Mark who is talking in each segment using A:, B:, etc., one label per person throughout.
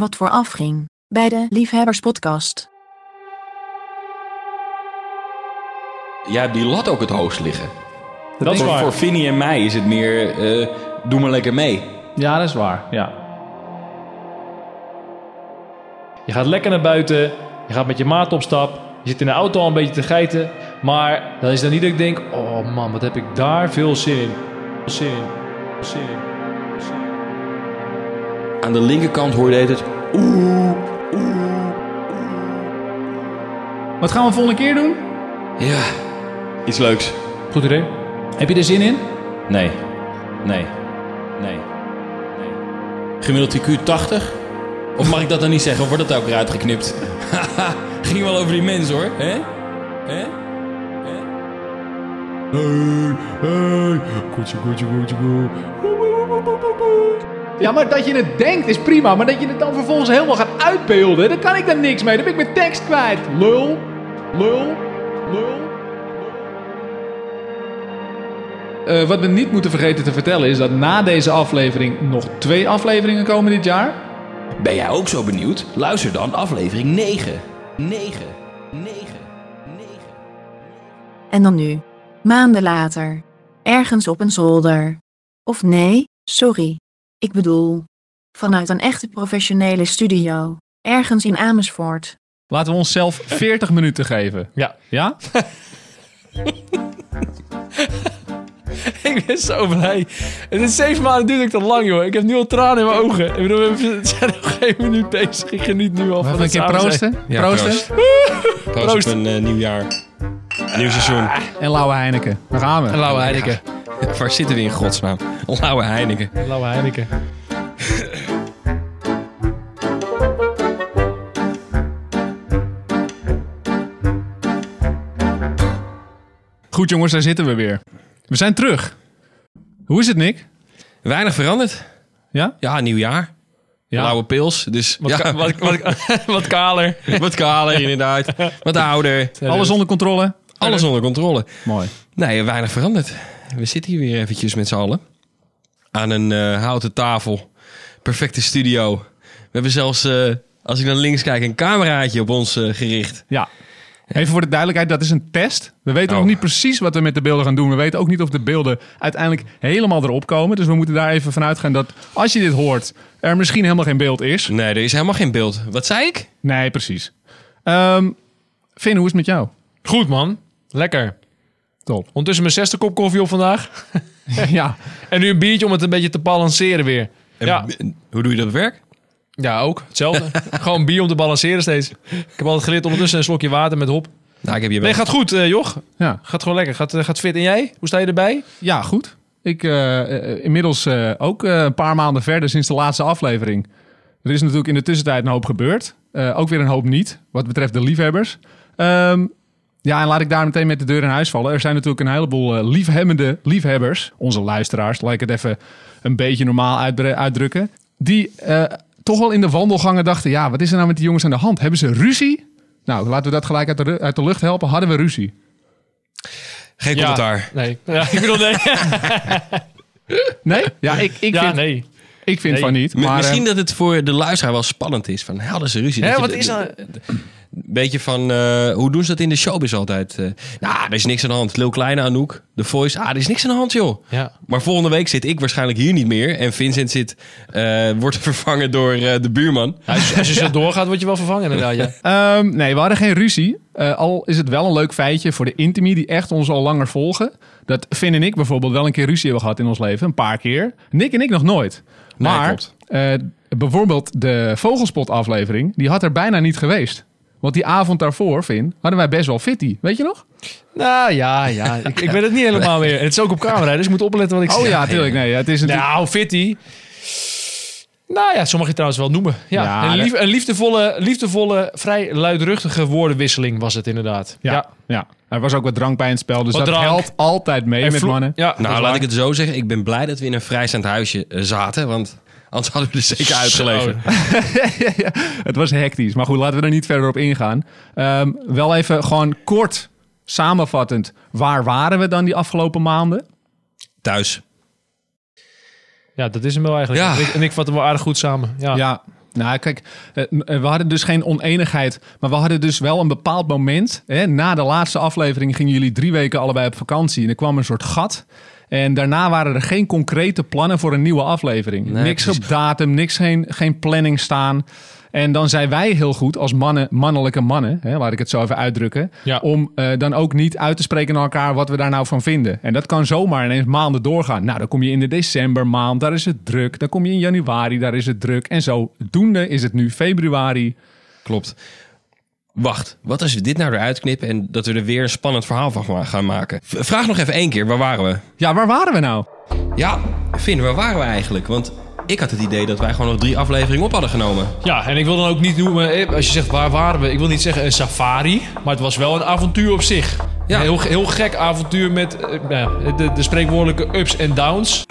A: wat vooraf ging bij de Liefhebberspodcast.
B: Jij hebt die lat ook het hoogst liggen.
C: Dat is
B: voor,
C: waar.
B: voor Vinnie en mij is het meer, eh, doe maar lekker mee.
C: Ja, dat is waar. Ja. Je gaat lekker naar buiten. Je gaat met je maat op stap. Je zit in de auto al een beetje te geiten. Maar dan is dan niet dat ik denk... Oh man, wat heb ik daar veel zin in. Zin in. Zin in.
B: Aan de linkerkant hoorde je het. Oeh,
D: Wat gaan we volgende keer doen?
B: ja, iets leuks.
C: Goed idee.
D: Heb je er zin in?
B: Nee, nee, nee, nee. Gemiddeld IQ 80? Of mag ik dat dan niet zeggen? Of wordt dat ook eruit geknipt? Haha, Ging wel over die mens hoor. Hè? Hè?
D: Ja, maar dat je het denkt is prima. Maar dat je het dan vervolgens helemaal gaat uitbeelden, daar kan ik dan niks mee. Dan ben ik mijn tekst kwijt. Lul. Lul. Lul. Eh, wat we niet moeten vergeten te vertellen is dat na deze aflevering nog twee afleveringen komen dit jaar.
B: Ben jij ook zo benieuwd? Luister dan aflevering 9. 9. 9. 9.
A: En dan nu, maanden later, ergens op een zolder. Of nee, sorry. Ik bedoel, vanuit een echte professionele studio, ergens in Amersfoort.
D: Laten we onszelf 40 minuten geven.
C: Ja.
D: Ja?
C: Ik ben zo blij. Het is zeven maanden duurt ik te lang, joh. Ik heb nu al tranen in mijn ogen. Ik bedoel, we zijn nog geen minuut bezig. Ik geniet nu al van
D: Even een
C: het
D: keer proosten.
B: Ja,
D: proosten.
B: proost. Proost,
C: Proost.
B: op een eh, nieuw jaar. Nieuw seizoen.
D: En Lauwe Heineken. Daar gaan we.
C: En Lauwe Heineken.
B: Waar zitten we in godsnaam? Lauwe Heineken.
C: Lauwe Heineken.
D: Goed jongens, daar zitten we weer. We zijn terug. Hoe is het, Nick?
B: Weinig veranderd.
D: Ja?
B: Ja, nieuw jaar.
D: Ja.
B: Blauwe pils. Dus
C: Wat,
B: ja,
C: ka- wat, wat, wat kaler.
B: wat kaler inderdaad. Wat ouder.
D: Alles onder controle?
B: Alles onder controle.
D: Mooi.
B: Nee, weinig veranderd. We zitten hier weer eventjes met z'n allen. Aan een eh, houten tafel. Perfecte studio. We hebben zelfs, eh, als ik naar links kijk, een cameraatje op ons eh, gericht.
D: Ja. Even voor de duidelijkheid, dat is een test. We weten
B: Oh.
D: nog niet precies wat we met de beelden gaan doen. We weten ook niet of de beelden uiteindelijk helemaal erop komen. Dus we moeten daar even vanuit gaan dat als je dit hoort, er misschien helemaal geen beeld is.
B: Nee, er is helemaal geen beeld. Wat zei ik?
D: Nee, precies. Ehm Finn, hoe is het met jou?
C: Goed, man. Lekker.
D: Top.
C: Ondertussen mijn zesde kop koffie op vandaag.
D: ja.
C: En nu een biertje om het een beetje te balanceren weer. Ja,
B: Hoe doe je dat op werk?
C: ja ook. Hetzelfde. Gewoon bier om te balanceren steeds. Ik heb altijd geleerd ondertussen een slokje water met hop.
B: Nou, ik heb je
C: Nee, gaat goed, eh, joch.
D: Ja.
C: Gaat gewoon lekker. Gaat, eh, gaat fit. En jij? Hoe sta je erbij?
D: ja, goed. Ik eh, eh, inmiddels eh, ook eh, een paar maanden verder sinds de laatste aflevering. Er is natuurlijk in de tussentijd een hoop gebeurd. Eh, ook weer een hoop niet, wat betreft de liefhebbers. Ehm, ja, en laat ik daar meteen met de deur in huis vallen. Er zijn natuurlijk een heleboel eh, liefhebbende liefhebbers, onze luisteraars, laat ik het even een beetje normaal uitdru- uitdrukken, die eh, toch wel in de wandelgangen dachten, ja, wat is er nou met die jongens aan de hand? Hebben ze ruzie? Nou, laten we dat gelijk uit de, uit de lucht helpen. Hadden we ruzie?
B: Geen
C: Ja.
B: commentaar.
C: Nee. Ja, ik bedoel, nee.
D: Nee? Ja, ik, ik
C: ja,
D: vind,
C: nee.
D: ik vind
C: Nee.
D: van niet. Maar,
B: Misschien
D: eh,
B: dat het voor de luisteraar wel spannend is. Van, hadden ze ruzie?
C: Hè,
B: Dat
C: wat is
B: de-
C: nou...
B: beetje van, eh, hoe doen ze dat in de showbiz altijd? Eh, nou, er is niks aan de hand. Lil Kleine, Anouk, The Voice. Ah, er is niks aan de hand, joh.
C: Ja.
B: Maar volgende week zit ik waarschijnlijk hier niet meer. En Vincent zit, eh, wordt vervangen door eh, de buurman.
C: Als, als je zo doorgaat, word je wel vervangen inderdaad, ja.
D: Ehm, nee, we hadden geen ruzie. Eh, al is het wel een leuk feitje voor de intimi die echt ons al langer volgen. Dat Finn en ik bijvoorbeeld wel een keer ruzie hebben gehad in ons leven. Een paar keer. Nick en ik nog nooit.
B: Nee,
D: Maar
B: klopt.
D: eh, bijvoorbeeld de Vogelspot aflevering, die had er bijna niet geweest. Want die avond daarvoor, Finn, hadden wij best wel fitty. Weet je nog?
C: Nou ja, ja. Ik, ik weet het niet helemaal meer. Het is ook op camera, dus ik moet opletten wat ik
D: Oh
C: zeg.
D: ja, tuurlijk. Nee, het is natuurlijk...
C: Nou, fitty. Nou ja, zo mag je het trouwens wel noemen. Ja,
D: Ja,
C: een, lief- een liefdevolle, liefdevolle, vrij luidruchtige woordenwisseling was het inderdaad.
D: Ja, ja. Er was ook wat drank bij in het spel, dus
C: Wat
D: dat
C: drank.
D: helpt altijd mee
C: En
D: met mannen.
C: Ja,
B: Nou, laat
C: waar.
B: ik het zo zeggen. Ik ben blij dat we in een vrijstaand huisje eh, zaten. Want anders hadden we er zeker uitgeleverd.
D: ja, het was hectisch. Maar goed, laten we er niet verder op ingaan. Ehm, wel even gewoon kort samenvattend. Waar waren we dan die afgelopen maanden?
B: Thuis.
C: Ja, dat is hem wel eigenlijk.
B: Ja.
C: En ik- En ik vat hem wel aardig goed samen. Ja.
D: Ja, Nou, kijk, eh, we hadden dus geen oneenigheid. Maar we hadden dus wel een bepaald moment. Hè, na de laatste aflevering gingen jullie drie weken allebei op vakantie. En er kwam een soort gat. En daarna waren er geen concrete plannen voor een nieuwe aflevering.
B: Nee,
D: niks
B: precies.
D: op datum, niks, geen, geen planning staan. En dan zijn wij heel goed als mannen, mannelijke mannen, hè, laat ik het zo even uitdrukken,
C: Ja.
D: om eh, dan ook niet uit te spreken naar elkaar wat we daar nou van vinden. En dat kan zomaar ineens maanden doorgaan. Nou, dan kom je in de decembermaand, daar is het druk. Dan kom je in januari, daar is het druk. En zo doende is het nu februari.
B: Klopt. Wacht, wat als we dit nou eruit knippen en dat we er weer een spannend verhaal van gaan maken? Vraag nog even één keer, waar waren we?
D: Ja, waar waren we nou?
B: Ja, Finn, waar waren we eigenlijk? Want ik had het idee dat wij gewoon nog drie afleveringen op hadden genomen.
C: Ja, en ik wil dan ook niet noemen, eh, als je zegt waar waren we, ik wil niet zeggen een safari, maar het was wel een avontuur op zich.
B: Ja.
C: Een heel, heel gek avontuur met eh, de, de spreekwoordelijke ups en downs.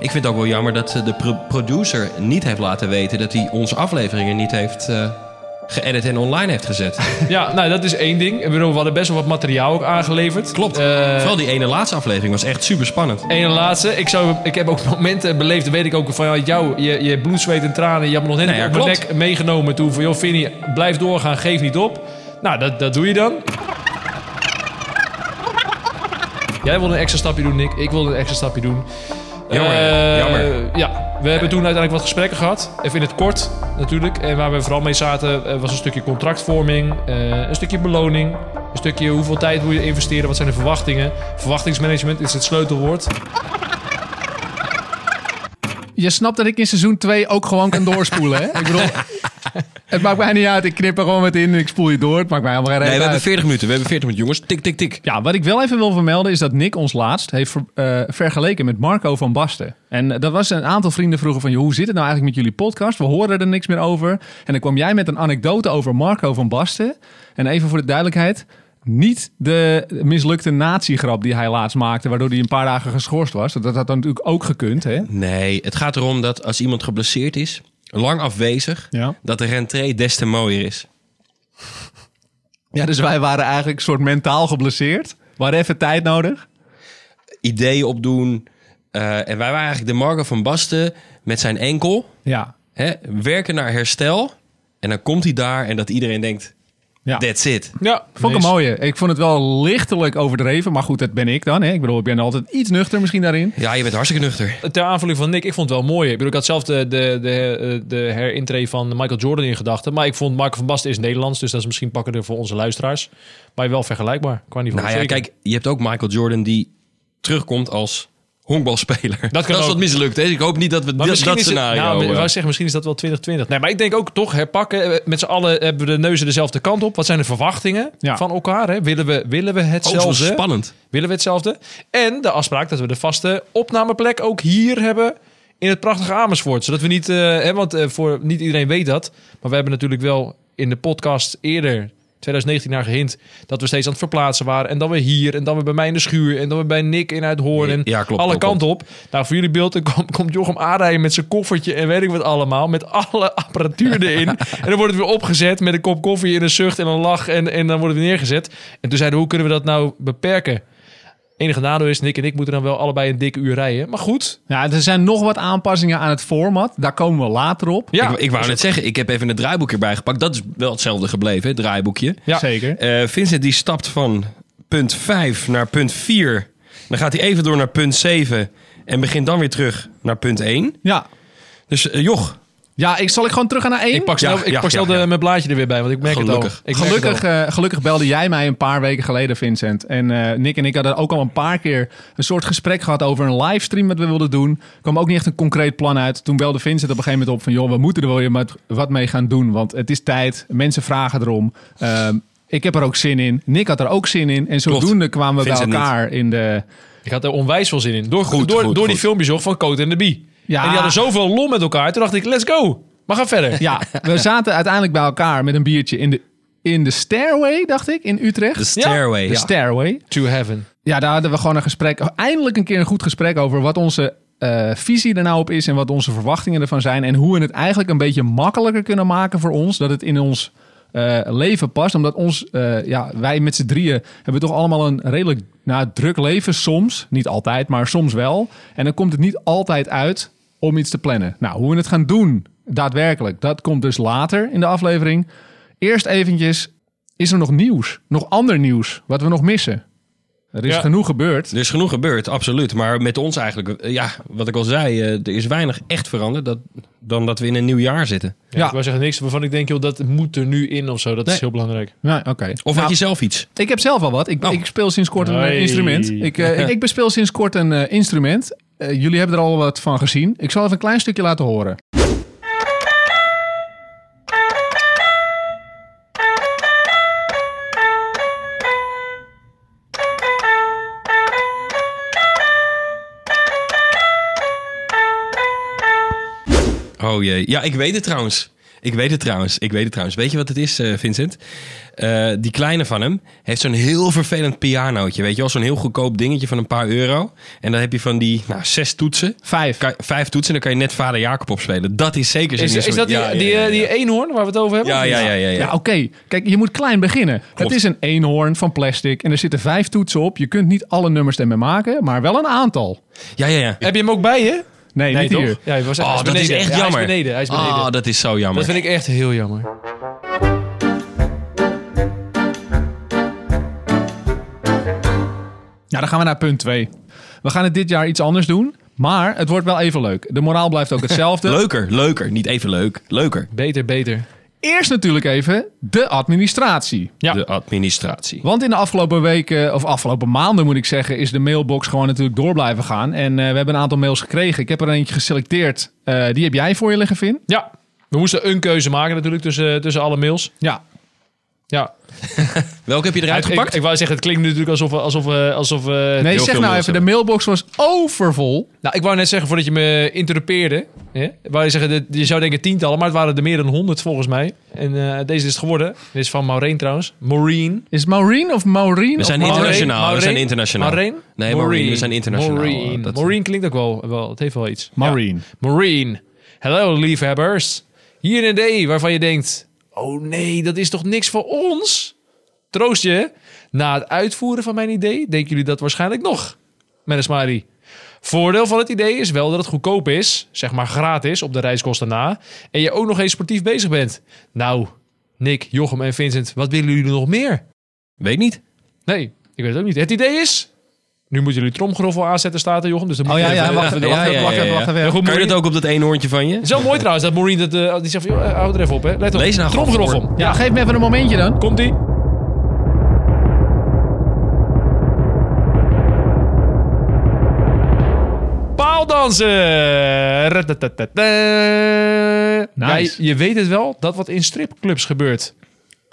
B: Ik vind het ook wel jammer dat eh, de pro- producer niet heeft laten weten dat hij onze afleveringen niet heeft eh geëdit en online heeft gezet.
C: Ja, nou dat is één ding. Ik bedoel, We hadden best wel wat materiaal ook aangeleverd.
B: Klopt.
C: Eh,
B: Vooral die ene laatste aflevering was echt super spannend.
C: Eén laatste. Ik, zou, ik heb ook momenten beleefd, weet ik ook van jou. Je, je bloed, zweet en tranen. Je hebt me nog net
B: Nee, ja,
C: op mijn nek meegenomen toen van joh, Vinnie, blijf doorgaan, geef niet op. Nou, dat, dat doe je dan. Jij wilde een extra stapje doen, Nick. Ik wilde een extra stapje doen.
B: Jammer,
C: Eh,
B: jammer.
C: Ja, we hebben toen uiteindelijk wat gesprekken gehad. Even in het kort natuurlijk. En waar we vooral mee zaten eh, was een stukje contractvorming, eh, een stukje beloning, een stukje hoeveel tijd wil je investeren, wat zijn de verwachtingen. Verwachtingsmanagement is het sleutelwoord.
D: Je snapt dat ik in seizoen 2 ook gewoon kan doorspoelen, hè? Ik bedoel, het maakt mij niet uit. Ik knip er gewoon met in en ik spoel je door. Het maakt mij helemaal geen
B: Nee, we hebben
D: uit.
B: 40 minuten. We hebben 40 minuten, jongens. Tik, tik, tik.
D: Ja, wat ik wel even wil vermelden is dat Nick ons laatst heeft ver- eh, vergeleken met Marco van Basten. En dat was een aantal vrienden vroegen van, joh, hoe zit het nou eigenlijk met jullie podcast? We horen er niks meer over. En dan kwam jij met een anekdote over Marco van Basten. En even voor de duidelijkheid, niet de mislukte natiegrap die hij laatst maakte, waardoor hij een paar dagen geschorst was. Dat had dan natuurlijk ook gekund, hè?
B: Nee, het gaat erom dat als iemand geblesseerd is, lang afwezig,
D: Ja.
B: dat de rentree des te mooier is.
D: Ja, dus wij waren eigenlijk een soort mentaal geblesseerd. We hadden even tijd nodig.
B: Ideeën opdoen. eh, en wij waren eigenlijk de Marco van Basten met zijn enkel.
D: Ja.
B: Hè, werken naar herstel. En dan komt hij daar en dat iedereen denkt,
D: Ja.
B: that's it.
C: Ja,
D: Vond ik een mooie. Ik vond het wel lichtelijk overdreven, maar goed, dat ben ik dan. Hè? Ik bedoel, ik ben altijd iets nuchter misschien daarin.
B: Ja, je bent hartstikke nuchter.
C: Ter aanvulling van Nick, ik vond het wel mooi. Ik bedoel, ik had zelf de, de, de, de herintree van Michael Jordan in gedachten. Maar ik vond Marco van Basten is Nederlands, dus dat is misschien pakkender voor onze luisteraars. Maar wel vergelijkbaar, qua niveau.
B: Nou ja,
C: zeker.
B: kijk, je hebt ook Michael Jordan die terugkomt als honkbalspeler. Dat,
C: kan
B: is wat mislukt. Hè? Ik hoop niet dat we
C: Maar
B: dat,
C: misschien
B: dat
C: is het,
B: scenario...
C: nou, wou zeggen, misschien is dat wel 2020. Nee, maar ik denk ook toch herpakken. Eh, Met z'n allen hebben we de neuzen dezelfde kant op. Wat zijn de verwachtingen
D: Ja.
C: van elkaar? Hè? Willen, we, willen we
B: oh,
C: hetzelfde?
B: spannend.
C: Willen we hetzelfde? En de afspraak dat we de vaste opnameplek ook hier hebben in het prachtige Amersfoort. Zodat we niet, eh, hè, want eh, voor niet iedereen weet dat, maar we hebben natuurlijk wel in de podcast eerder 2019 naar gehint dat we steeds aan het verplaatsen waren. En dan weer hier, en dan weer bij mij in de schuur, en dan weer bij Nick in Uithoorn. En
B: Ja, klopt,
C: alle
B: klopt,
C: kanten op. Nou, voor jullie beeld, komt Jochem aanrijden met zijn koffertje en weet ik wat allemaal. Met alle apparatuur erin. en dan wordt het weer opgezet met een kop koffie en een zucht en een lach. En, en dan wordt het weer neergezet. En toen zeiden we, hoe kunnen we dat nou beperken? Enige nadeel is, Nick en ik moeten dan wel allebei een dikke uur rijden. Maar goed.
D: Ja, er zijn nog wat aanpassingen aan het format. Daar komen we later op.
C: Ja,
B: ik, ik wou net zeggen, ik heb even het draaiboekje erbij gepakt. Dat is wel hetzelfde gebleven, het draaiboekje.
C: Ja.
D: Zeker.
B: Eh, Vincent die stapt van punt 5 naar punt 4. Dan gaat hij even door naar punt 7 en begint dan weer terug naar punt 1.
D: Ja.
B: Dus eh, joch,
D: Ja, ik, zal ik gewoon terug gaan naar één?
C: ik pak snel,
B: Ja,
C: ik
B: ja,
C: pak snel
B: ja, ja.
C: de, mijn blaadje er weer bij, want ik merk
B: Gelukkig.
C: het al. Ik merk het
D: Gelukkig,
C: al.
D: eh, gelukkig belde jij mij een paar weken geleden, Vincent. En eh, Nick en ik hadden ook al een paar keer een soort gesprek gehad over een livestream dat we wilden doen. Er kwam ook niet echt een concreet plan uit. Toen belde Vincent op een gegeven moment op van... joh, we moeten er wel weer met- wat mee gaan doen, want het is tijd. Mensen vragen erom. Ehm, ik heb er ook zin in. Nick had er ook zin in. En zodoende kwamen we bij
B: niet.
D: elkaar in de...
C: Ik had er onwijs veel zin in. Door,
B: Goed,
C: door,
B: goed,
C: door die filmpjes ook van Coat en de Bie.
D: Ja.
C: En die hadden zoveel lol met elkaar. Toen dacht ik, let's go. Maar ga verder.
D: Ja, we zaten uiteindelijk bij elkaar met een biertje in de, in de Stairway, dacht ik, in Utrecht.
B: de stairway.
D: De Stairway.
C: To heaven.
D: Ja, daar hadden we gewoon een gesprek. Eindelijk een keer een goed gesprek over wat onze eh, visie er nou op is en wat onze verwachtingen ervan zijn. En hoe we het eigenlijk een beetje makkelijker kunnen maken voor ons. Dat het in ons eh, leven past. Omdat ons, eh, ja, wij met z'n drieën hebben toch allemaal een redelijk nou, druk leven soms. Niet altijd, maar soms wel. En dan komt het niet altijd uit om iets te plannen. Nou, hoe we het gaan doen, daadwerkelijk, dat komt dus later in de aflevering. Eerst eventjes, is er nog nieuws? Nog ander nieuws, wat we nog missen? Er is
C: Ja.
D: genoeg gebeurd.
B: Er is genoeg gebeurd, absoluut. Maar met ons eigenlijk, eh, ja, wat ik al zei, eh, er is weinig echt veranderd dat, dan dat we in een nieuw jaar zitten.
C: Ja,
D: Ja.
C: Ik wou zeggen niks waarvan ik denk, joh, dat moet er nu in of zo. Dat
D: Nee.
C: is heel belangrijk.
D: Nee, oké.
B: Of
D: Nou,
B: had je zelf iets?
D: Ik heb zelf al wat. Ik,
B: Oh.
D: ik speel sinds kort een eh, instrument. Ik, eh, ik, ik bespeel sinds kort een instrument. Eh, jullie hebben er al wat van gezien. Ik zal even een klein stukje laten horen.
B: Oh jee. Ja, ik weet het trouwens. Ik weet het trouwens. Ik weet het trouwens. Weet je wat het is, eh, Vincent? Eh, die kleine van hem heeft zo'n heel vervelend pianootje. Weet je wel, zo'n heel goedkoop dingetje van een paar euro. En dan heb je van die nou, zes toetsen.
D: Vijf.
B: Kan- vijf toetsen, dan kan je net vader Jacob opspelen. Dat is zeker zijn
C: Is, is dat die,
B: Ja, ja,
C: die,
B: ja,
C: eh, die eenhoorn waar we het over hebben?
B: Ja, ja, ja, ja. ja.
D: Ja, oké. Kijk, je moet klein beginnen. Het is een eenhoorn van plastic en er zitten vijf toetsen op. Je kunt niet alle nummers ermee maken, maar wel een aantal.
B: ja, ja, ja.
C: Heb je hem ook bij je?
D: Nee, niet
C: toch?
D: hier.
C: Ja, hij was
B: Oh,
C: hij is
B: dat is echt
C: Ja,
B: jammer.
C: Hij is beneden. Hij is beneden.
B: Oh, dat is zo jammer.
C: dat vind ik echt heel jammer.
D: Ja, dan gaan we naar punt 2. We gaan het dit jaar iets anders doen, maar het wordt wel even leuk. De moraal blijft ook hetzelfde.
B: Leuker, leuker. Niet even leuk. Leuker.
C: Beter, beter.
D: Eerst natuurlijk even de administratie.
C: Ja.
B: De administratie.
D: Want in de afgelopen weken, of afgelopen maanden moet ik zeggen, is de mailbox gewoon natuurlijk door blijven gaan. En eh, we hebben een aantal mails gekregen. Ik heb er eentje geselecteerd. Eh, die heb jij voor je liggen, Vin?
C: Ja. We moesten een keuze maken natuurlijk tussen, tussen alle mails.
D: Ja.
C: Ja.
B: Welke heb je eruit gepakt?
C: ik, ik wou zeggen, het klinkt natuurlijk alsof... alsof, eh, alsof eh,
D: Nee, zeg nou even, de mailbox was overvol.
C: Nou, ik wou net zeggen, voordat je me interrupeerde... Hè, wou je, zeggen, dit- je zou denken tientallen, maar het waren er meer dan honderd volgens mij. En eh, deze is het geworden. Dit is van Maureen trouwens. Maureen.
D: Is het Maureen of Maureen?
B: We zijn
D: Maureen?
B: internationaal. We zijn internationaal.
C: Maureen?
B: Nee, Maureen. We zijn internationaal.
C: Maureen.
B: Dat-
C: Maureen klinkt ook wel, wel... Het heeft wel iets.
D: Maureen.
C: Ja. Maureen. Hallo, liefhebbers. Hier een idee waarvan je denkt... Oh nee, dat is toch niks voor ons? Troost je. Na het uitvoeren van mijn idee denken jullie dat waarschijnlijk nog. Met een smiley. Voordeel van het idee is wel dat het goedkoop is, zeg maar gratis op de reiskosten na, en je ook nog eens sportief bezig bent. Nou, Nick, Jochem en Vincent, wat willen jullie nog meer?
B: Weet niet.
C: Nee, ik weet het ook niet. Het idee is, nu moeten jullie tromgeroffel aanzetten, staat er Jochem, dus dan moet
D: Oh
C: je
D: ja, ja,
C: even-
D: wacht
C: even-
B: Ja,
D: wacht
B: ja,
D: even, wacht
B: ja,
D: even,
B: ja.
D: wacht even.
C: Ja, goed,
B: je dat ook op dat ene hoortje van je?
C: Het is wel mooi trouwens dat Maureen dat, eh, die zegt van, joh, hou er even op, hè. Let op.
B: Lees nou gewoon
C: Tromgeroffel.
B: voor.
D: Ja, geef me even een momentje dan.
C: Komt-ie. Paaldansen! Ja, je, je weet het wel, dat wat in stripclubs gebeurt.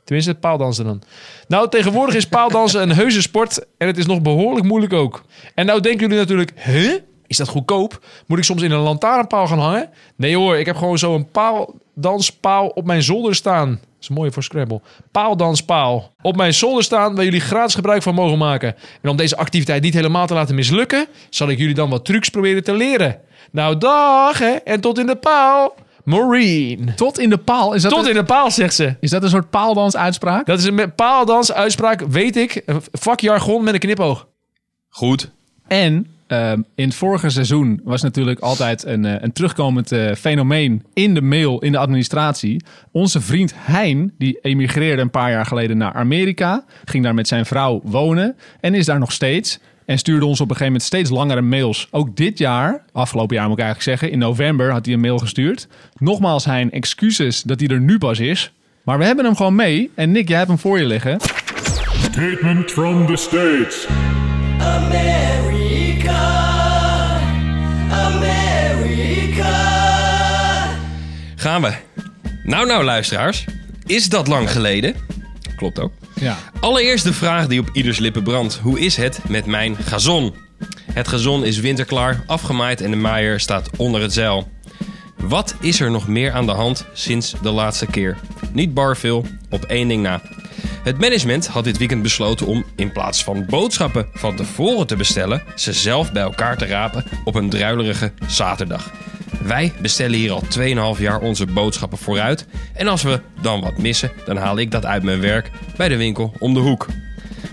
C: Tenminste, paaldansen dan. Nou, tegenwoordig is paaldansen een heuse sport en het is nog behoorlijk moeilijk ook. En nou denken jullie natuurlijk, huh? Is dat goedkoop? Moet ik soms in een lantaarnpaal gaan hangen? Nee hoor, ik heb gewoon zo'n paaldanspaal op mijn zolder staan. Dat is mooi voor Scrabble. Paaldanspaal. Op mijn zolder staan waar jullie gratis gebruik van mogen maken. En om deze activiteit niet helemaal te laten mislukken, zal ik jullie dan wat trucs proberen te leren. Nou, dag hè, en tot in de paal. Maureen.
D: Tot in de paal. Is dat,
C: Tot
D: een,
C: in de paal, zegt ze.
D: is dat een soort paaldansuitspraak?
C: Dat is een paaldansuitspraak, weet ik. Vakjargon met een knipoog.
B: Goed.
D: En ehm, in het vorige seizoen was natuurlijk altijd een, eh, een terugkomend eh, fenomeen in de mail, in de administratie. Onze vriend Hein, die emigreerde een paar jaar geleden naar Amerika, ging daar met zijn vrouw wonen en is daar nog steeds. En stuurde ons op een gegeven moment steeds langere mails. Ook dit jaar, afgelopen jaar moet ik eigenlijk zeggen, in november had hij een mail gestuurd. Nogmaals Hein, excuses dat hij er nu pas is. Maar we hebben hem gewoon mee. En Nick, jij hebt hem voor je liggen.
E: Statement from the States.
F: America, America.
B: Gaan we. Nou, nou, luisteraars. Is dat lang geleden? Klopt ook.
D: Ja.
B: Allereerst de vraag die op ieders lippen brandt. Hoe is het met mijn gazon? Het gazon is winterklaar, afgemaaid en de maaier staat onder het zeil. Wat is er nog meer aan de hand sinds de laatste keer? Niet bar veel, op één ding na. Het management had dit weekend besloten om in plaats van boodschappen van tevoren te bestellen, ze zelf bij elkaar te rapen op een druilerige zaterdag. Wij bestellen hier al 2,5 jaar onze boodschappen vooruit. En als we dan wat missen, dan haal ik dat uit mijn werk bij de winkel om de hoek.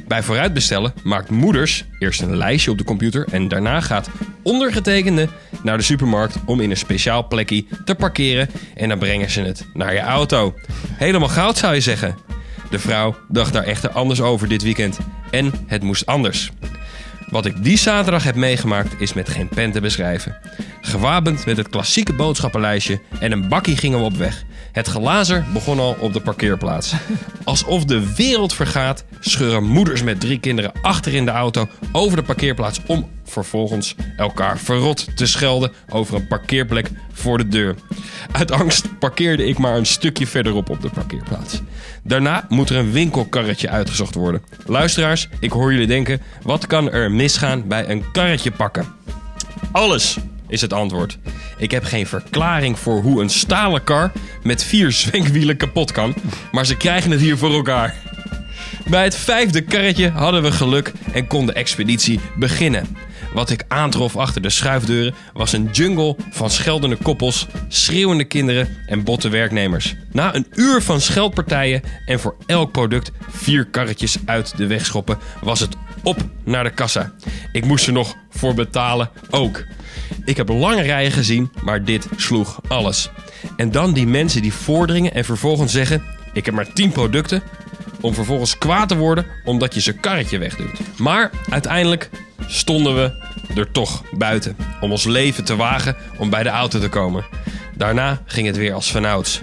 B: Bij vooruitbestellen maakt moeders eerst een lijstje op de computer en daarna gaat ondergetekende naar de supermarkt om in een speciaal plekje te parkeren en dan brengen ze het naar je auto. Helemaal goud zou je zeggen. De vrouw dacht daar echter anders over dit weekend en het moest anders. Wat ik die zaterdag heb meegemaakt is met geen pen te beschrijven. Gewapend met het klassieke boodschappenlijstje en een bakkie gingen we op weg. Het glazer begon al op de parkeerplaats. Alsof de wereld vergaat, scheuren moeders met drie kinderen achter in de auto over de parkeerplaats om vervolgens elkaar verrot te schelden over een parkeerplek voor de deur. Uit angst parkeerde ik maar een stukje verderop op de parkeerplaats. Daarna moet er een winkelkarretje uitgezocht worden. Luisteraars, ik hoor jullie denken: wat kan er misgaan bij een karretje pakken? Alles is het antwoord. Ik heb geen verklaring voor hoe een stalen kar met vier zwenkwielen kapot kan, maar ze krijgen het hier voor elkaar. Bij het vijfde karretje hadden we geluk en kon de expeditie beginnen. Wat ik aantrof achter de schuifdeuren was een jungle van scheldende koppels, schreeuwende kinderen en botte werknemers. Na een uur van scheldpartijen en voor elk product vier karretjes uit de weg schoppen, was het op naar de kassa. Ik moest er nog voor betalen ook. Ik heb lange rijen gezien, maar dit sloeg alles. En dan die mensen die voordringen en vervolgens zeggen: Ik heb maar 10 producten. Om vervolgens kwaad te worden omdat je ze karretje wegdoet. Maar uiteindelijk stonden we er toch buiten. Om ons leven te wagen om bij de auto te komen. Daarna ging het weer als vanouds.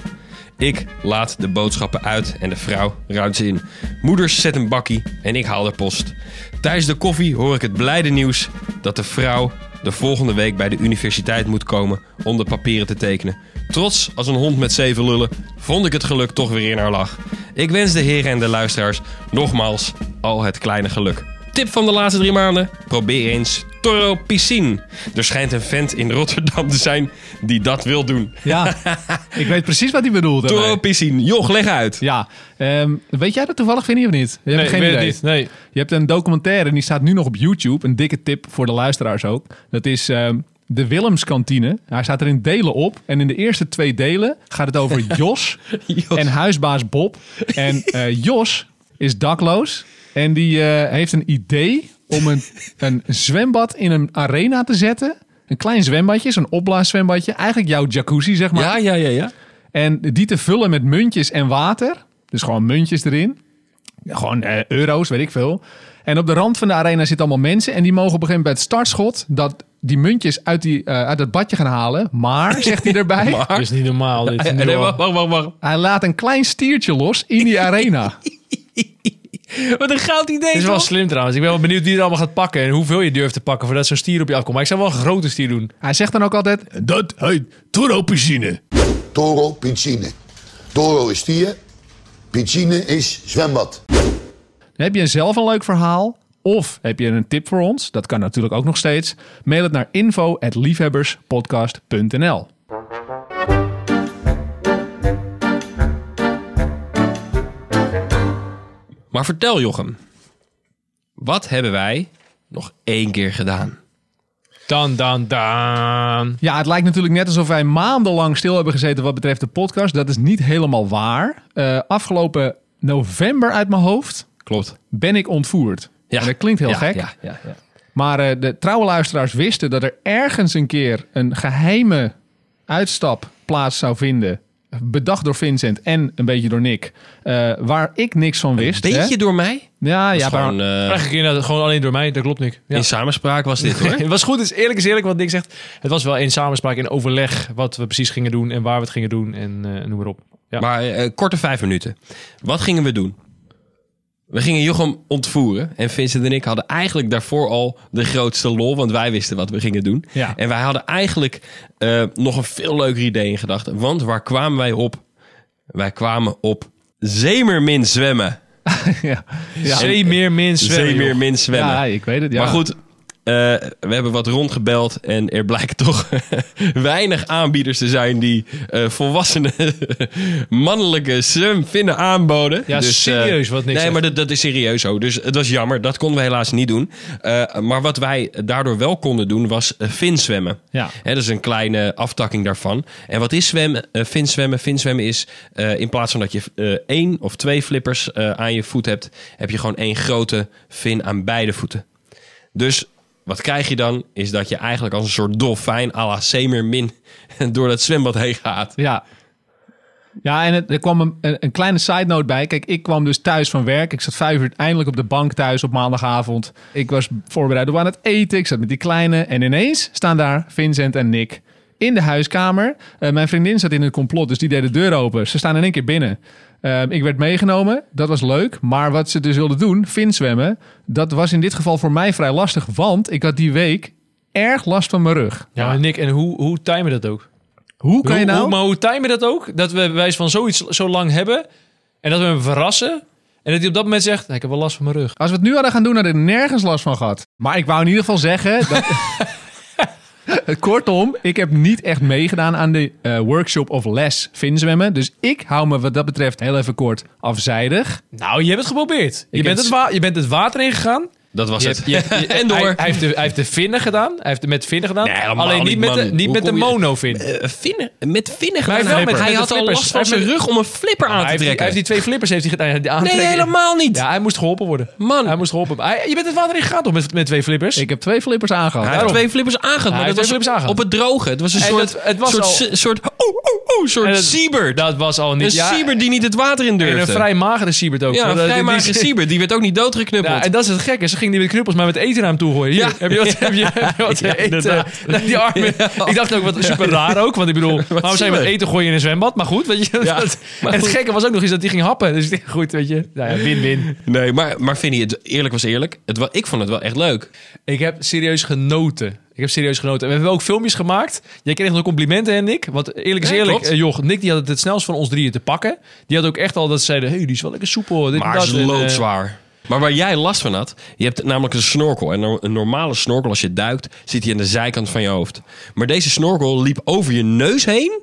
B: Ik laat de boodschappen uit en de vrouw ruimt ze in. Moeders zet een bakkie en ik haal de post. Tijdens de koffie hoor ik het blijde nieuws dat de vrouw de volgende week bij de universiteit moet komen om de papieren te tekenen. Trots als een hond met zeven lullen, vond ik het geluk toch weer in haar lach. Ik wens de heren en de luisteraars nogmaals al het kleine geluk. Tip van de laatste drie maanden: probeer eens Toro Piscine. Er schijnt een vent in Rotterdam te zijn die dat wil doen.
D: Ja, ik weet precies wat hij bedoelt.
B: Toro
D: daarmee.
B: Piscine, joch, leg uit.
D: Ja, ehm, weet jij dat toevallig, Vinnie, of niet? Je hebt
C: Nee,
D: geen
C: ik weet
D: idee.
C: het niet. Nee.
D: Je hebt een documentaire en die staat nu nog op YouTube. Een dikke tip voor de luisteraars ook. Dat is ehm, de Willemskantine. Hij staat er in delen op. En in de eerste twee delen gaat het over Jos,
B: Jos.
D: en huisbaas Bob. En eh, Jos is dakloos. En die eh, heeft een idee om een, een zwembad in een arena te zetten. Een klein zwembadje, zo'n opblaaszwembadje. Eigenlijk jouw jacuzzi, zeg maar.
B: Ja, ja, ja, ja.
D: En die te vullen met muntjes en water. Dus gewoon muntjes erin. Gewoon eh, euro's, weet ik veel. En op de rand van de arena zitten allemaal mensen. En die mogen op een gegeven moment bij het startschot... dat die muntjes uit, die, eh, uit het badje gaan halen. Maar, zegt hij erbij...
C: Dat is niet normaal. Dit.
B: Eh, Nee, wacht, wacht, wacht, wacht.
D: hij laat een klein stiertje los in die arena.
B: Wat een goud idee,
C: Het is wel
B: toch?
C: slim trouwens. Ik ben wel benieuwd wie het allemaal gaat pakken en hoeveel je durft te pakken voordat zo'n stier op je afkomt. Maar ik zou wel een grote stier doen.
D: hij zegt dan ook altijd...
E: Dat heet Toro-piscine.
G: Toro Piscine. Toro is stier, piscine is zwembad.
D: Heb je zelf een leuk verhaal? Of heb je een tip voor ons? Dat kan natuurlijk ook nog steeds. Mail het naar info.liefhebberspodcast.nl
B: Maar vertel Jochem, wat hebben wij nog één keer gedaan?
C: Dan, dan, dan.
D: Ja, het lijkt natuurlijk net alsof wij maandenlang stil hebben gezeten wat betreft de podcast. Dat is niet helemaal waar. Eh, afgelopen november uit mijn hoofd
B: Klopt.
D: ben ik ontvoerd. En dat klinkt heel
B: Ja,
D: gek.
B: Ja, ja, ja.
D: Maar eh, de trouwe luisteraars wisten dat er ergens een keer een geheime uitstap plaats zou vinden. Bedacht door Vincent en een beetje door Nick. eh, waar ik niks van wist.
B: Beetje
D: hè?
B: door mij?
D: Ja,
B: Ja,
D: ja, maar,
B: gewoon, eh,
C: Eigenlijk inderdaad gewoon alleen door mij. Dat klopt niet. Ja.
B: In samenspraak was dit hoor.
C: Het was goed, is eerlijk is eerlijk wat Nick zegt. Het was wel in samenspraak, in overleg wat we precies gingen doen en waar we het gingen doen en eh, noem maar op. Ja.
B: Maar eh, korte vijf minuten. Wat gingen we doen? We gingen Jochem ontvoeren. En Vincent en ik hadden eigenlijk daarvoor al de grootste lol. Want wij wisten wat we gingen doen.
D: Ja.
B: En wij hadden eigenlijk eh, nog een veel leuker idee in gedachten. Want waar kwamen wij op? Wij kwamen op zeemermin zwemmen.
D: ja, ja.
C: Zee meer min zwemmen. joh.
B: Zeemermin zwemmen.
D: ja, ik weet het. Ja.
B: Maar goed, eh, we hebben wat rondgebeld en er blijken toch weinig aanbieders te zijn die eh, volwassene mannelijke zwemvinnen aanboden.
C: Ja,
B: Dus, eh,
C: serieus wat Nick
B: Nee, maar dat, dat is serieus zo. Dus het was jammer. Dat konden we helaas niet doen. Maar wat wij daardoor wel konden doen was uh, finzwemmen.
D: Ja.
B: Hè, dat is een kleine aftakking daarvan. En wat is zwemmen? Uh, finzwemmen. Finzwemmen is in plaats van dat je één of twee flippers aan je voet hebt, heb je gewoon één grote fin aan beide voeten. Dus wat krijg je dan? Is dat je eigenlijk als een soort dolfijn à la Zeemermin door dat zwembad heen gaat.
D: Ja. Ja, en het, er kwam een, een, kleine side note bij. Kijk, ik kwam dus thuis van werk. Ik zat vijf uur eindelijk op de bank thuis op maandagavond. Ik was voorbereid op aan het eten. Ik zat met die kleine. En ineens staan daar Vincent en Nick in de huiskamer. Eh, mijn vriendin zat in een complot, dus die deed de deur open. Ze staan in één keer binnen. Eh, ik werd meegenomen, dat was leuk. Maar wat ze dus wilden doen, vinzwemmen, dat was in dit geval voor mij vrij lastig. Want ik had die week erg last van mijn rug.
C: Ja, maar Nick, en hoe, hoe timen dat ook?
D: Hoe kan je nou...
C: hoe- maar hoe timen dat ook? Dat we wijs van zoiets zo lang hebben en dat we hem verrassen. En dat hij op dat moment zegt, "Nee, ik heb wel last van mijn rug.
D: Als we het nu hadden gaan doen, had ik nergens last van gehad. Maar ik wou in ieder geval zeggen... Dat... Kortom, ik heb niet echt meegedaan aan de eh, workshop of les vinzwemmen. Dus ik hou me wat dat betreft heel even kort afzijdig.
C: Nou, je hebt het geprobeerd. Je, bent
D: heb-
C: het, wa- je bent het water ingegaan.
B: Dat was
C: Je
B: het.
C: hebt- je hebt- je-
B: en door.
C: Hij, hij heeft de, hij heeft de vinnen gedaan. Hij heeft de met vinnen gedaan.
B: Nee,
C: Alleen niet
B: niet,
C: met de, niet
B: Hoe
C: met de
B: je-
C: mono-fin.
B: Eh, vinnen, met vinnen
C: Maar
B: gedaan.
C: met-
B: hij
C: met
B: had al last van zijn rug om een flipper aan te
C: die, hij
B: trekken.
C: heeft die twee flippers heeft hij gedaan.
B: nee, helemaal niet.
C: Ja, hij moest geholpen worden.
B: Man.
C: Hij moest geholpen worden. Je bent het water ingegaan toch met, met twee flippers?
D: Ik heb twee flippers aangehad.
B: Hij heeft twee flippers aangehad, maar
C: Hij
B: dat
C: heeft
B: was
C: twee flippers aangehad.
B: op het droge. Het was een
C: En
B: soort, soort, oeh, oeh, oeh, soort
C: En het-
B: siebert.
C: Dat was al niet...
B: Een
C: ja,
B: siebert die niet het water in
C: en
B: durfde.
C: een vrij magere siebert ook.
B: ja, een vrij
C: die-
B: magere
C: die-
B: siebert. Die werd ook niet doodgeknuppeld.
C: Ja, en dat is het gekke. Ze ging niet met knuppels, maar met eten naar hem toe gooien. Hier,
B: Ja.
C: heb je wat, heb je, heb je wat
B: Ja,
C: eten? Nou, die armen. Ik dacht ook, wat super raar ook. Want ik bedoel, waarom zou je met eten gooien in een zwembad? Maar goed, weet je. Dat- en het gekke was ook nog eens dat hij ging happen. Dus goed, weet je. Nou ja, win-win.
B: Nee, maar, maar Vinnie, het, eerlijk was eerlijk. Het, ik vond het wel echt leuk.
C: Ik heb serieus genoten. Ik heb serieus genoten. En we hebben ook filmpjes gemaakt. Jij kreeg nog complimenten, hè, Nick? Want eerlijk is eerlijk, eh, joh, Nick die had het het snelst van ons drieën te pakken. Die had ook echt al dat ze zeiden, hey, die is wel lekker soepel. Dit
B: Maar
C: dat.
B: is
C: En, eh,
B: loodzwaar. Maar waar jij last van had, je hebt namelijk een snorkel. En een normale snorkel, als je duikt, zit hij aan de zijkant van je hoofd. Maar deze snorkel liep over je neus heen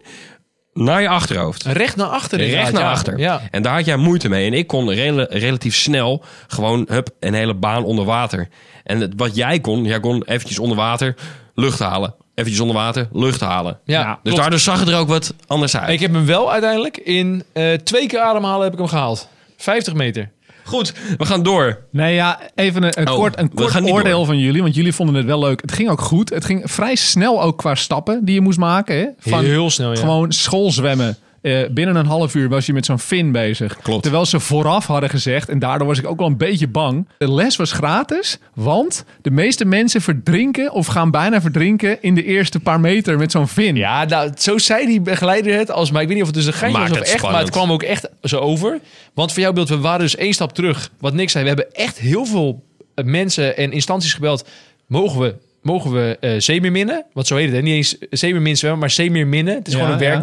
B: naar je achterhoofd.
C: Recht naar achter.
B: Recht naar
C: ja.
B: achter.
C: Ja.
B: En daar had jij moeite mee. En ik kon rela- relatief snel gewoon hup, een hele baan onder water. En het- wat jij kon, jij kon eventjes onder water lucht halen. Eventjes onder water lucht halen.
C: Ja,
D: Ja,
B: Dus
C: klopt.
B: daardoor zag het er ook wat anders uit.
C: Ik heb hem wel uiteindelijk in eh, twee keer ademhalen heb ik hem gehaald. 50 meter.
B: Goed, we gaan door.
D: Nee, ja, even een, een
B: Oh,
D: kort, een kort oordeel
B: door.
D: van jullie. Want jullie vonden het wel leuk. Het ging ook goed. Het ging vrij snel ook qua stappen die je moest maken. Hè? Van
C: Heel snel, ja.
D: Gewoon schoolzwemmen. Eh, binnen een half uur was je met zo'n fin bezig.
B: Klopt.
D: Terwijl ze vooraf hadden gezegd, en daardoor was ik ook wel een beetje bang. De les was gratis, want de meeste mensen verdrinken of gaan bijna verdrinken in de eerste paar meter met zo'n fin.
C: Ja, nou, zo zei die begeleider het als, maar ik weet niet of het dus een geintje
B: Maakt
C: was of echt, maar het kwam ook echt zo over. Want voor jouw beeld, we waren dus één stap terug. Wat niks zei, we hebben echt heel veel eh, mensen en instanties gebeld. Mogen we, mogen we eh zeemeerminnen? Want zo heet het, hè? niet eens zeemeermin zwemmen, maar zeemeerminnen. Het is
D: Ja,
C: gewoon een
D: ja.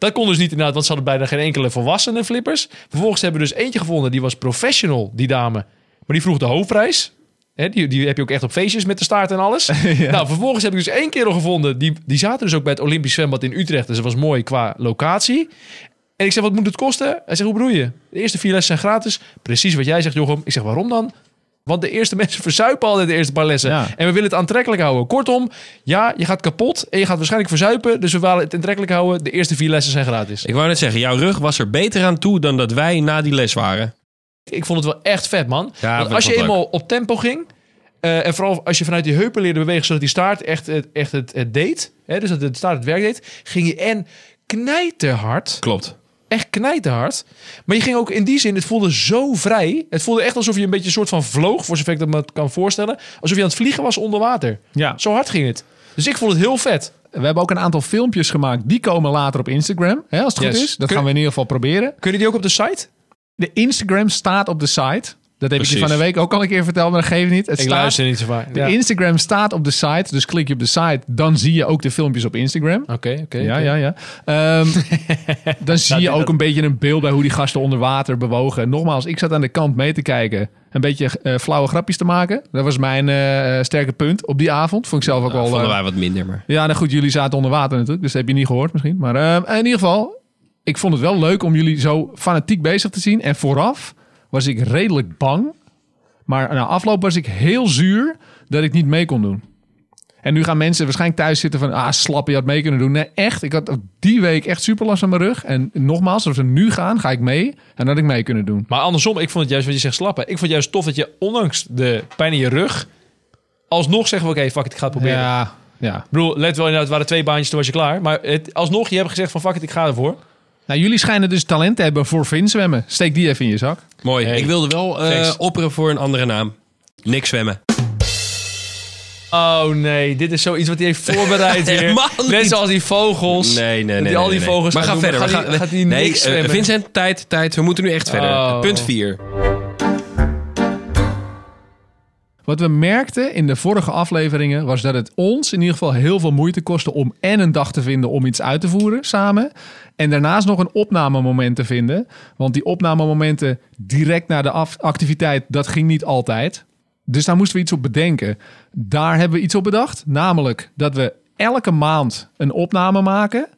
C: Dat kon dus niet inderdaad, want ze hadden bijna geen enkele volwassenen flippers. Vervolgens hebben we dus eentje gevonden, die was professional, die dame. Maar die vroeg de hoofdprijs. Die, die heb je ook echt op feestjes met de staart en alles. Nou, vervolgens heb ik dus één kerel gevonden. Die, die zaten dus ook bij het Olympisch Zwembad in Utrecht. Dus dat was mooi qua locatie. En ik zeg, wat moet het kosten? Hij zegt, hoe bedoel je? De eerste vier lessen zijn gratis. Precies wat jij zegt, Jochem. Ik zeg, waarom dan? Want de eerste mensen verzuipen altijd de eerste paar lessen.
D: Ja.
C: En we willen het aantrekkelijk houden. Kortom, ja, je gaat kapot en je gaat waarschijnlijk verzuipen. Dus we willen het aantrekkelijk houden. De eerste vier lessen zijn gratis.
B: Ik wou net zeggen, jouw rug was er beter aan toe dan dat wij na die les waren.
C: Ik vond het wel echt vet, man.
B: Ja,
C: Want als je eenmaal op tempo ging... eh, en vooral als je vanuit die heupen leerde bewegen... zodat die staart echt, het- echt het, het deed... Hè, dus dat de staart het werk deed... ging je en knijterhard...
B: Klopt.
C: Echt knijterhard. Maar je ging ook in die zin, het voelde zo vrij. Het voelde echt alsof je een beetje een soort van vloog, voor zover ik dat me kan voorstellen. Alsof je aan het vliegen was onder water.
D: Ja.
C: Zo hard ging het. Dus ik vond het heel vet.
D: We hebben ook een aantal filmpjes gemaakt. Die komen later op Instagram. Hè, als het goed is. Dat
C: Kun-
D: gaan we in ieder geval proberen.
C: Kun je die ook op de site?
D: De Instagram staat op de site. Dat heb ik je van de week ook al een keer verteld, maar dat geeft niet. Het
C: Ik
D: staat,
C: luister niet zo vaak.
D: De
C: Ja.
D: Instagram staat op de site. Dus klik je op de site, dan zie je ook de filmpjes op Instagram.
C: Oké, oké.
D: Ja, ja, ja. Ehm, dan zie je
C: dat-
D: ook een beetje een beeld bij hoe die gasten onder water bewogen. Nogmaals, ik zat aan de kant mee te kijken. Een beetje eh, flauwe grapjes te maken. Dat was mijn eh, sterke punt op die avond. Vond ik zelf ook
B: Nou,
D: wel...
B: vonden
D: eh,
B: wij wat minder, maar...
D: ja, nou goed, jullie zaten onder water natuurlijk. Dus dat heb je niet gehoord misschien. Maar eh, in ieder geval, ik vond het wel leuk om jullie zo fanatiek bezig te zien. En vooraf was ik redelijk bang. Maar na afloop was ik heel zuur dat ik niet mee kon doen. En nu gaan mensen waarschijnlijk thuis zitten van... Ah, slap, je had mee kunnen doen. Nee, echt. Ik had die week echt super last van mijn rug. En nogmaals, als we nu gaan, ga ik mee. En dan had ik mee kunnen doen.
C: Maar andersom, ik vond het juist wat je zegt slappen. Ik vond het juist tof dat je ondanks de pijn in je rug alsnog zeggen we, oké, fuck it, ik ga het proberen.
D: Ja, ja.
C: Ik bedoel, let wel inderdaad, het waren twee baantjes, toen was je klaar. Maar het, alsnog, je hebt gezegd van, fuck it, ik ga ervoor.
D: Nou, jullie schijnen dus talent te hebben voor vinzwemmen. Steek die even in je zak.
B: Mooi.
C: Hey.
B: Ik wilde wel eh,
C: Thanks.
B: opperen voor een andere naam. Niks zwemmen.
C: Oh nee, dit is zoiets wat hij heeft voorbereid weer.
B: Helemaal
C: Net zoals die vogels.
B: Nee, nee, nee.
C: Die al
B: nee,
C: die
B: nee.
C: vogels
B: Maar
C: gaan
B: ga verder.
C: gaat
B: we
C: die-
B: gaan,
C: gaat die
B: nee,
C: niks
B: eh,
C: zwemmen?
B: Vincent, tijd, tijd. We moeten nu echt verder.
C: Oh.
B: Punt 4.
D: Wat we merkten in de vorige afleveringen was dat het ons in ieder geval heel veel moeite kostte om en een dag te vinden om iets uit te voeren samen. En daarnaast nog een opnamemoment te vinden. Want die opnamemomenten direct na de activiteit, dat ging niet altijd. Dus daar moesten we iets op bedenken. Daar hebben we iets op bedacht. Namelijk dat we elke maand een opname maken.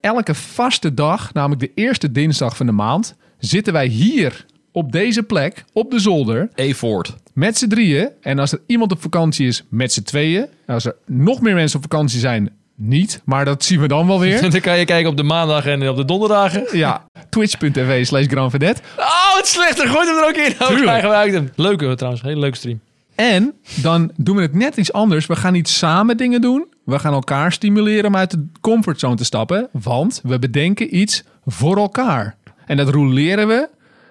D: Elke vaste dag, namelijk de eerste dinsdag van de maand, zitten wij hier op deze plek, op de zolder,
B: E-Voort.
D: Met z'n drieën. En als er iemand op vakantie is, met z'n tweeën. Als er nog meer mensen op vakantie zijn, niet. Maar dat zien we dan wel weer.
C: Dan kan je kijken op de maandag en op de donderdagen.
D: ja, twitch.tv slash Grand Vedette.
C: Oh, het slechter. Gooi hem er ook in. Oh,
D: Tuurlijk.
C: krijgen hem. Leuke trouwens. Hele leuke stream.
D: En dan doen we het net iets anders. We gaan niet samen dingen doen. We gaan elkaar stimuleren om uit de comfortzone te stappen. Want we bedenken iets voor elkaar. En dat roleren we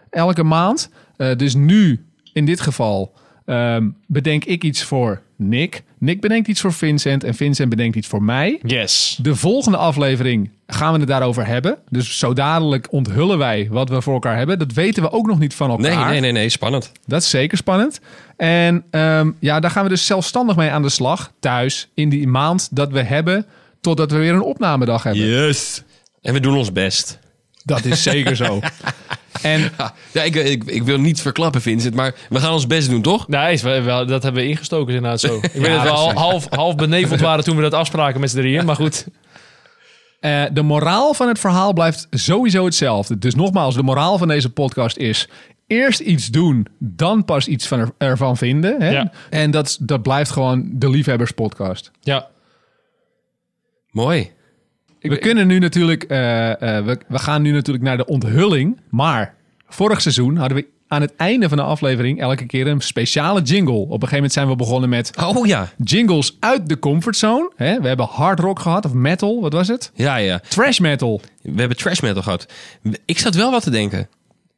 D: elke maand. Eh, dus nu, in dit geval, ehm, bedenk ik iets voor Nick. Nick bedenkt iets voor Vincent. En Vincent bedenkt iets voor mij.
C: Yes.
D: De volgende aflevering gaan we het daarover hebben. Dus zo dadelijk onthullen wij wat we voor elkaar hebben. Dat weten we ook nog niet van elkaar.
B: Nee, nee, nee, nee. Spannend.
D: Dat is zeker spannend. En ehm, ja, daar gaan we dus zelfstandig mee aan de slag. Thuis, in die maand dat we hebben. Totdat we weer een opnamedag hebben.
B: Yes. En we doen ons best.
D: Dat is zeker zo. En
B: Ja, ik, ik, ik wil niet verklappen, Vincent, maar we gaan ons best doen, toch?
C: Nee, is wel, dat hebben we ingestoken inderdaad zo. Ik weet
D: Ja,
C: dat we al half, half beneveld waren toen we dat afspraken met z'n drieën. Maar goed.
D: eh, de moraal van het verhaal blijft sowieso hetzelfde. Dus nogmaals, de moraal van deze podcast is... Eerst iets doen, dan pas iets van er- ervan vinden. Hè?
C: Ja.
D: En dat, dat blijft gewoon de Liefhebberspodcast.
C: Ja.
B: Mooi.
D: We kunnen nu natuurlijk, eh, eh, we, we gaan nu natuurlijk naar de onthulling. Maar vorig seizoen hadden we aan het einde van de aflevering elke keer een speciale jingle. Op een gegeven moment zijn we begonnen met
B: Oh ja.
D: jingles uit de comfortzone. Hè? We hebben hard rock gehad of metal, wat was het?
B: Ja, ja.
D: Trash metal.
B: We hebben trash metal gehad. Ik zat wel wat te denken.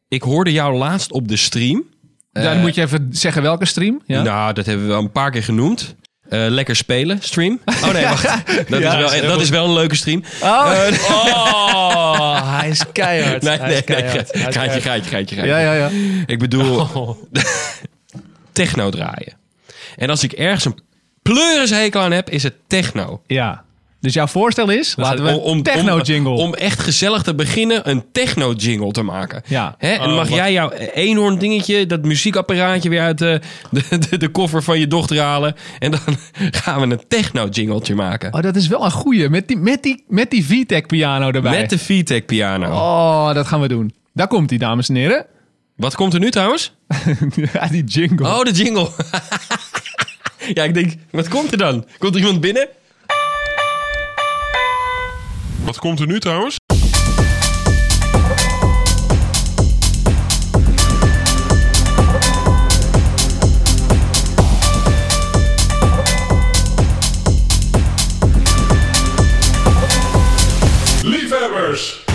B: Ik hoorde jou laatst op de stream.
D: Dan moet je even zeggen welke stream. Ja?
B: Nou, dat hebben we al een paar keer genoemd. Eh, lekker spelen, stream. Oh nee, wacht. Dat,
D: Ja,
B: is, wel, dat is wel een leuke stream.
C: Oh, oh, hij is keihard.
B: Nee,
C: Hij
B: nee, nee.
C: keihard. Is
B: Gaatje, gaatje, gaatje.
D: ja, ja, ja.
B: Ik bedoel,
C: Oh.
B: techno draaien. En als ik ergens een pleurishekel aan heb, is het techno.
D: ja. Dus jouw voorstel is, laten we techno-jingle.
B: Om, om echt gezellig te beginnen, een techno-jingle te maken.
D: Ja.
B: Hè? En dan
C: Oh,
B: mag
C: wat-
B: jij jouw eenhoorn dingetje, dat muziekapparaatje weer uit de, de, de, de koffer van je dochter halen. En dan gaan we een techno-jingletje maken.
D: Oh, dat is wel een goeie. Met die, met die, met die VTech piano erbij.
B: Met de VTech piano.
D: Oh, dat gaan we doen. Daar komt hij, dames en heren.
B: Wat komt er nu trouwens?
D: ja, die jingle.
B: Oh, de jingle. ja, ik denk, wat komt er dan? Komt er iemand binnen?
H: Wat komt er nu trouwens? Liefhebbers!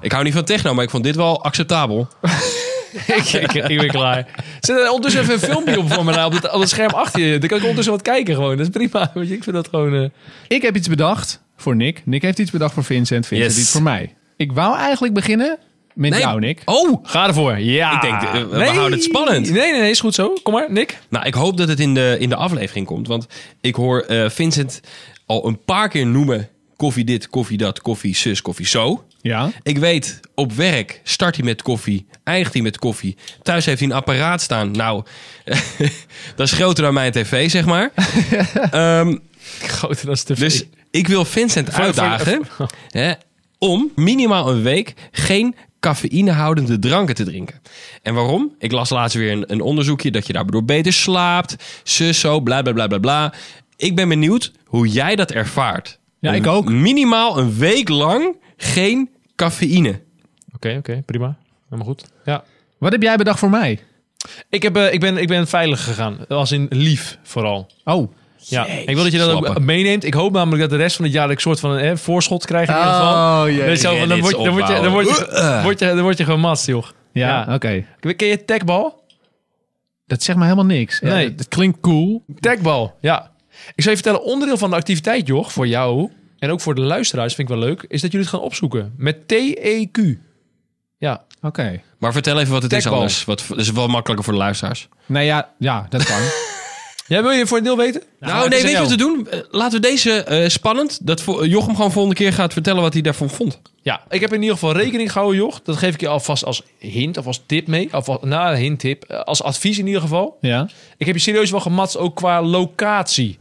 B: Ik hou niet van techno, maar ik vond dit wel acceptabel.
C: ik, ik, ik ben klaar. Zet er ondertussen even een filmpje op voor me nou, op, het, op het scherm achter je. Dan kan ik ondertussen wat kijken gewoon. Dat is prima. Je, ik vind dat gewoon... eh,
D: Ik heb iets bedacht voor Nick. Nick heeft iets bedacht voor Vincent. Vincent
B: Yes.
D: iets voor mij. Ik wou eigenlijk beginnen met jou, Nick.
B: Oh!
C: Ga ervoor. Ja.
B: Ik denk, eh, we houden het spannend.
C: Nee, nee, nee. Is goed zo. Kom maar, Nick.
B: Nou, ik hoop dat het in de, in de aflevering komt. Want ik hoor eh, Vincent al een paar keer noemen... koffie dit, koffie dat, koffie zus, koffie zo.
D: Ja.
B: Ik weet, op werk start hij met koffie, eindigt hij met koffie. Thuis heeft hij een apparaat staan. Nou, dat is groter dan mijn tv, zeg maar. Ehm,
C: Groter dan tv.
B: dus ik wil Vincent uitdagen hè, om minimaal een week geen cafeïnehoudende dranken te drinken. En waarom? Ik las laatst weer een, een onderzoekje dat je daardoor beter slaapt. Zus, zo, bla bla bla bla bla. Ik ben benieuwd hoe jij dat ervaart.
D: Ja, ik ook.
B: Minimaal een week lang geen cafeïne.
C: Oké, oké. prima. Helemaal goed. Ja.
D: Wat heb jij bedacht voor mij?
C: Ik, heb, eh, ik, ben, ik ben veilig gegaan. Als in lief vooral.
D: Oh,
C: Ja, ik wil dat je dat ook meeneemt. Ik hoop namelijk dat de rest van het jaar dat ik soort van een eh, voorschot krijg in ieder geval.
D: oh jee.
C: Zo, dan, word, je- dan, word je, dan, word je, word je, dan word je gemast, joh.
D: Ja,
C: Ja.
D: oké.
C: Ken je tagbal?
D: Dat zegt me helemaal niks.
C: Nee.
D: het klinkt cool.
C: Tagbal, ja. Ik zal je vertellen, onderdeel van de activiteit, joh, voor jou en ook voor de luisteraars, vind ik wel leuk, is dat jullie het gaan opzoeken. Met T-E-Q. Ja,
D: Oké.
B: Maar vertel even wat het is anders. Wat, dat is wel makkelijker voor de luisteraars.
D: Nou ja, ja, dat kan.
C: Jij wil je voor een deel weten?
B: Nou, nee,
C: is
B: weet je wat we doen? Eh, Laten we deze eh, spannend. Dat Jochem gewoon volgende keer gaat vertellen wat hij daarvan vond.
C: Ja, ik heb in ieder geval rekening gehouden, joh. Dat geef ik je alvast als hint of als tip mee. Of als, nou, hint tip. eh, Als advies in ieder geval.
D: ja.
C: Ik heb je serieus wel gematst, ook qua locatie.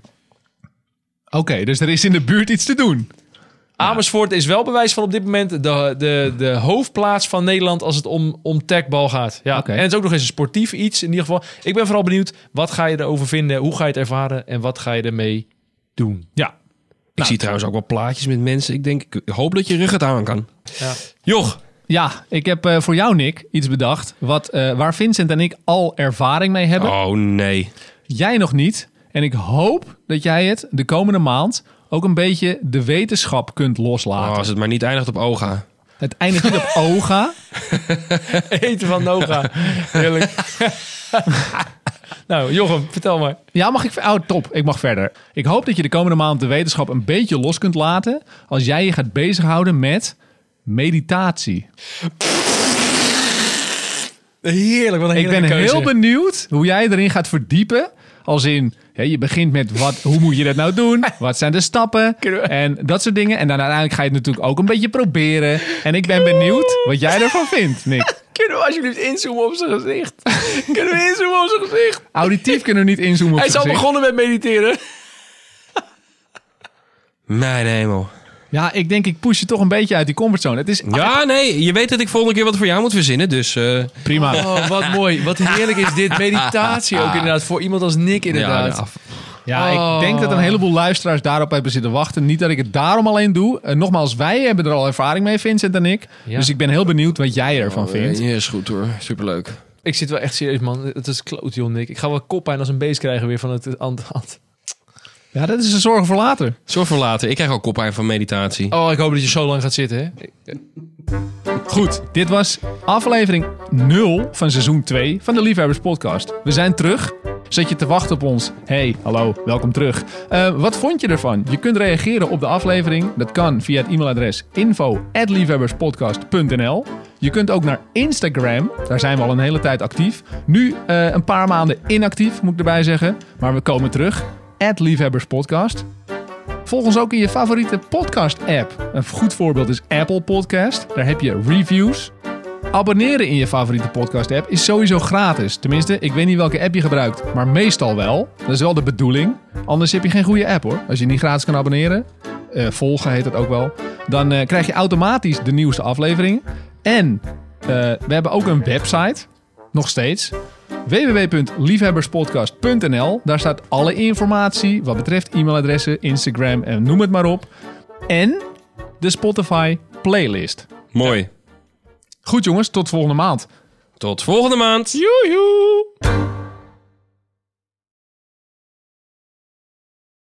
D: Oké, dus er is in de buurt iets te doen.
C: Amersfoort is wel bewijs van op dit moment de, de, de hoofdplaats van Nederland als het om, om tagbal gaat. Ja.
D: Oké.
C: En het is ook nog eens een sportief iets in ieder geval. Ik ben vooral benieuwd, wat ga je erover vinden? Hoe ga je het ervaren? En wat ga je ermee doen?
D: Ja.
B: Ik zie trouwens ook wel plaatjes met mensen. Ik denk, ik hoop dat je rug het aan kan.
C: Ja.
B: Joch,
D: Ja, ik heb eh, voor jou, Nick, iets bedacht. Wat, eh, waar Vincent en ik al ervaring mee hebben.
B: oh nee.
D: Jij nog niet. En ik hoop dat jij het de komende maand ook een beetje de wetenschap kunt
B: Oh,
D: loslaten.
B: als het maar niet eindigt op OGA.
D: Het eindigt niet op OGA.
C: Eten van Noga. Heerlijk. nou, Jochem, vertel maar.
D: Ja, mag ik... Oh, top. Ik mag verder. Ik hoop dat je de komende maand de wetenschap een beetje los kunt laten... als jij je gaat bezighouden met meditatie.
C: Heerlijk, wat een
D: Ik ben heel benieuwd hoe jij erin gaat verdiepen. Als in, je begint met wat, hoe moet je dat nou doen? Wat zijn de stappen? En dat soort dingen. En dan uiteindelijk ga je het natuurlijk ook een beetje proberen. En ik ben benieuwd wat jij ervan vindt, Nick.
C: Kunnen we alsjeblieft inzoomen op zijn gezicht? Kunnen we inzoomen op zijn gezicht?
D: Auditief kunnen we niet inzoomen op
C: Hij is al
D: zijn gezicht.
C: begonnen met mediteren.
B: Mijn hemel.
D: Ja, ik denk ik push je toch een beetje uit die comfortzone. Het is
B: Ja, nee. Je weet dat ik volgende keer wat voor jou moet verzinnen. Dus eh,
D: prima.
C: Oh, wat mooi. Wat heerlijk is dit. Meditatie ook inderdaad. Voor iemand als Nick inderdaad.
B: ja,
D: Ja,
C: Oh.
D: ik denk dat een heleboel luisteraars daarop hebben zitten wachten. Niet dat ik het daarom alleen doe. Eh, nogmaals, wij hebben er al ervaring mee, Vincent en ik.
C: Ja.
D: Dus ik ben heel benieuwd wat jij ervan vindt.
B: Ja, is goed hoor. Superleuk.
C: Ik zit wel echt serieus, man. Het is kloot, joh, Nick. Ik ga wel koppijn als een beest krijgen weer van het hand.
D: Ja, dat is een zorg voor later.
B: Zorg voor later. Ik krijg ook koppijn van meditatie.
C: Oh, ik hoop dat je zo lang gaat zitten, hè?
D: Goed, dit was aflevering 0 van seizoen 2 van de Liefhebbers Podcast. We zijn terug. Zet je te wachten op ons? Hey, hallo, welkom terug. Eh, wat vond je ervan? Je kunt reageren op de aflevering. Dat kan via het e-mailadres info@liefhebberspodcast.nl. Je kunt ook naar Instagram. Daar zijn we al een hele tijd actief. Nu eh, een paar maanden inactief, moet ik erbij zeggen. Maar we komen terug. Liefhebberspodcast. Volg ons ook in je favoriete podcast-app. Een goed voorbeeld is Apple Podcast. Daar heb je reviews. Abonneren in je favoriete podcast-app is sowieso gratis. Tenminste, ik weet niet welke app je gebruikt, maar meestal wel. Dat is wel de bedoeling. Anders heb je geen goede app hoor. Als je niet gratis kan abonneren, eh, volgen heet dat ook wel, dan eh, krijg je automatisch de nieuwste aflevering. En eh, we hebben ook een website, nog steeds www.liefhebberspodcast.nl. Daar staat alle informatie wat betreft e-mailadressen, Instagram en noem het maar op. En de Spotify playlist.
B: Mooi.
D: Goed jongens, tot volgende maand.
B: Tot volgende maand.
C: Joejoe!